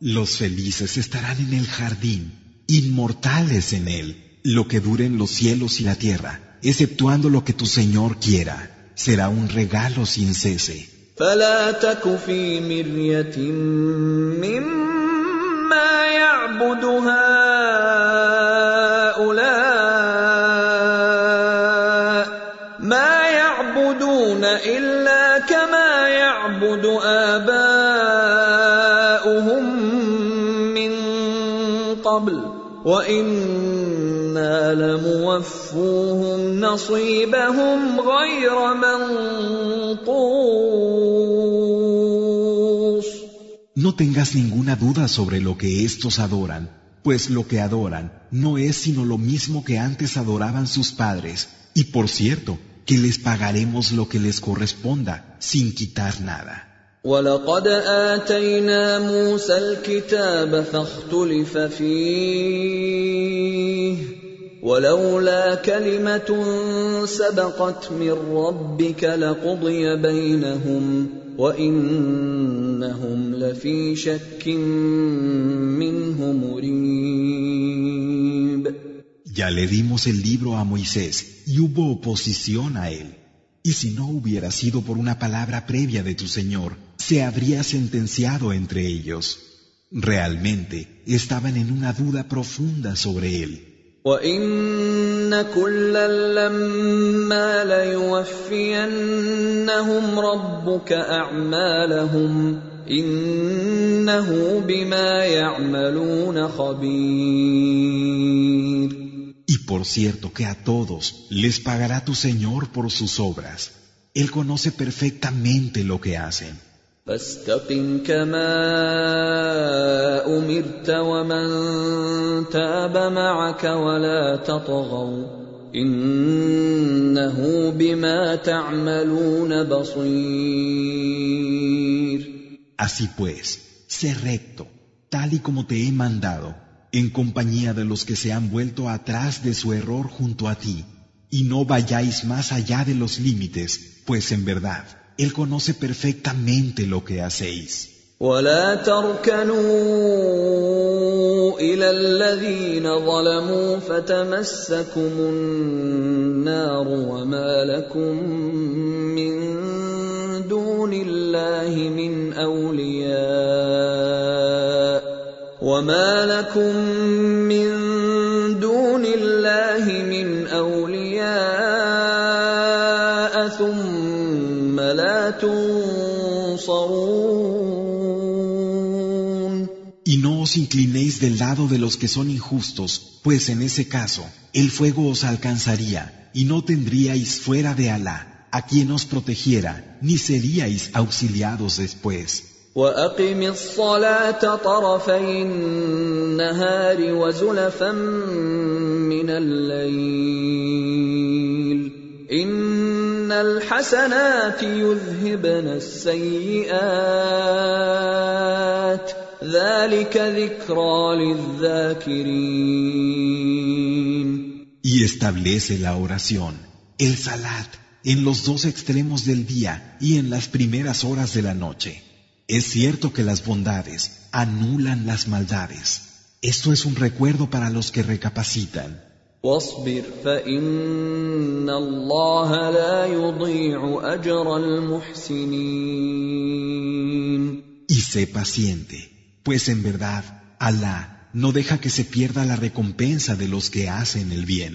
Los felices estarán en el jardín, inmortales en él, lo que duren los cielos y la tierra, exceptuando lo que tu Señor quiera. Será un regalo sin cese. فلا تك في مرية مما يعبد هؤلاء ما يعبدون إلا كما يعبد آباؤهم وانا لموفوهم نصيبهم غير منقوص No tengas ninguna duda sobre lo que éstos adoran, pues lo que adoran no es sino lo mismo que antes adoraban sus padres, y por cierto, que les pagaremos lo que les corresponda, sin quitar nada. ولقد اتينا موسى الكتاب فاختلف فيه ولولا كلمه سبقت من ربك لقضي بينهم وانهم لفي شك منه مريب Ya le dimos el libro a Moisés y hubo oposición a él. Y si no hubiera sido por una palabra previa de tu Señor, se habría sentenciado entre ellos. Realmente estaban en una duda profunda sobre él. وان كلا لما ليوفينهم ربك اعمالهم انه بما يعملون خبير Y por cierto que a todos les pagará tu Señor por sus obras. Él conoce perfectamente lo que hacen. فاستقم كما امرت ومن تاب معك ولا تطغوا انه بما تعملون بصير Así pues, sé recto, tal y como te he mandado, en compañía de los que se han vuelto atrás de su error junto a ti, y no vayáis más allá de los límites, pues en verdad, Él conoce perfectamente lo que hacéis. ولا تركنوا إلى الذين ظلموا فتمسكم النار وما لكم من دون الله من اولياء وما لكم تنصرون Y no os inclinéis del lado de los que son injustos, pues en ese caso, el fuego os alcanzaría, y no tendríais fuera de Alá a quien os protegiera, ni seríais auxiliados después. واقم الصلاه طرفي النهار وزلفا من الليل ان الحسنات يذهبن السيئات ذلك ذكرى للذاكرين Y establece la oración, el salat, en los dos extremos del día y en las primeras horas de la noche. Es cierto que las bondades anulan las maldades. Esto es un recuerdo para los que recapacitan. واصبر فان الله لا يضيع اجر المحسنين Y sé paciente, pues en verdad, Alá no deja que se pierda la recompensa de los que hacen el bien.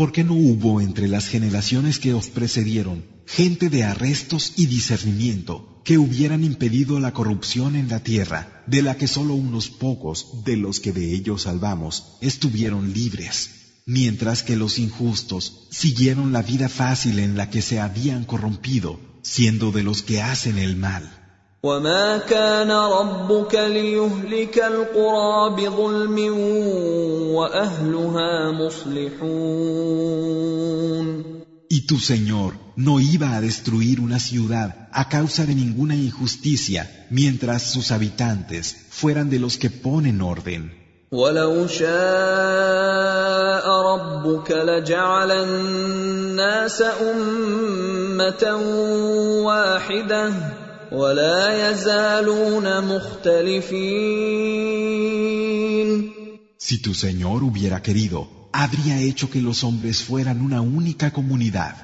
¿Por qué no hubo entre las generaciones que os precedieron gente de arrestos y discernimiento que hubieran impedido la corrupción en la tierra, de la que solo unos pocos de los que de ellos salvamos estuvieron libres, mientras que los injustos siguieron la vida fácil en la que se habían corrompido, siendo de los que hacen el mal? وما كان ربك ليهلك القرى بظلم واهلها مصلحون Y tu Señor no iba a destruir una ciudad a causa de ninguna injusticia, mientras sus habitantes fueran de los que ponen orden. ولو شاء ربك لجعل الناس امه واحده ولا يزالون مختلفين Si tu Señor hubiera querido, habría hecho que los hombres fueran una única comunidad.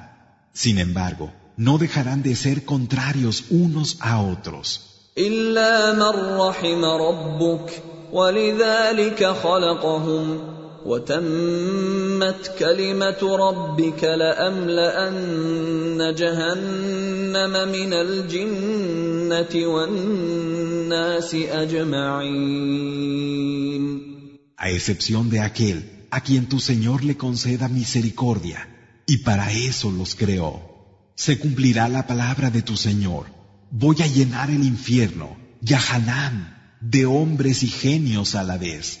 Sin embargo, no dejarán de ser contrarios unos a otros. إلا من رحم ربك ولذلك خلقهم وتمت كلمة ربك لأملأن جهنم من الجنة والناس أجمعين A excepción de aquel a quien tu Señor le conceda misericordia, y para eso los creó. Se cumplirá la palabra de tu Señor voy a llenar el infierno, Yahanam, de hombres y genios a la vez.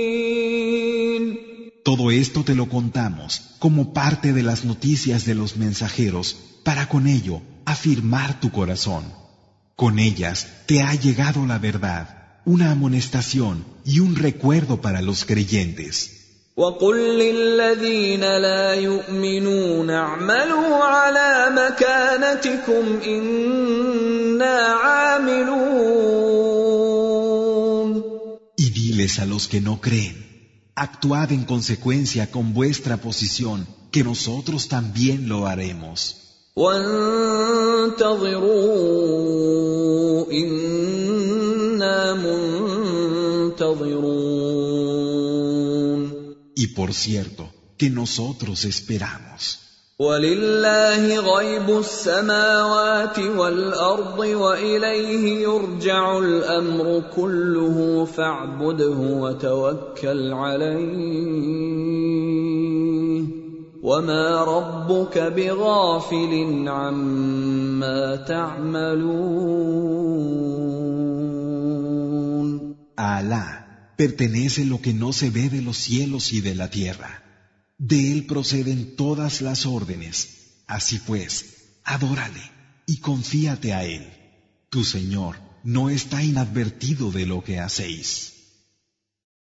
Todo esto te lo contamos como parte de las noticias de los mensajeros para con ello afirmar tu corazón. Con ellas te ha llegado la verdad, una amonestación y un recuerdo para los creyentes. Y diles a los que no creen actuad en consecuencia con vuestra posición, que nosotros también lo haremos. Y por cierto, que nosotros esperamos. ولله غيب السماوات والأرض وإليه يرجع الأمر كله فاعبده وتوكل عليه وما ربك بغافل عما تعملون Alá pertenece lo que no se ve de los cielos y de la tierra. De él proceden todas las órdenes. Así pues, adórale y confíate a él. Tu Señor no está inadvertido de lo que hacéis.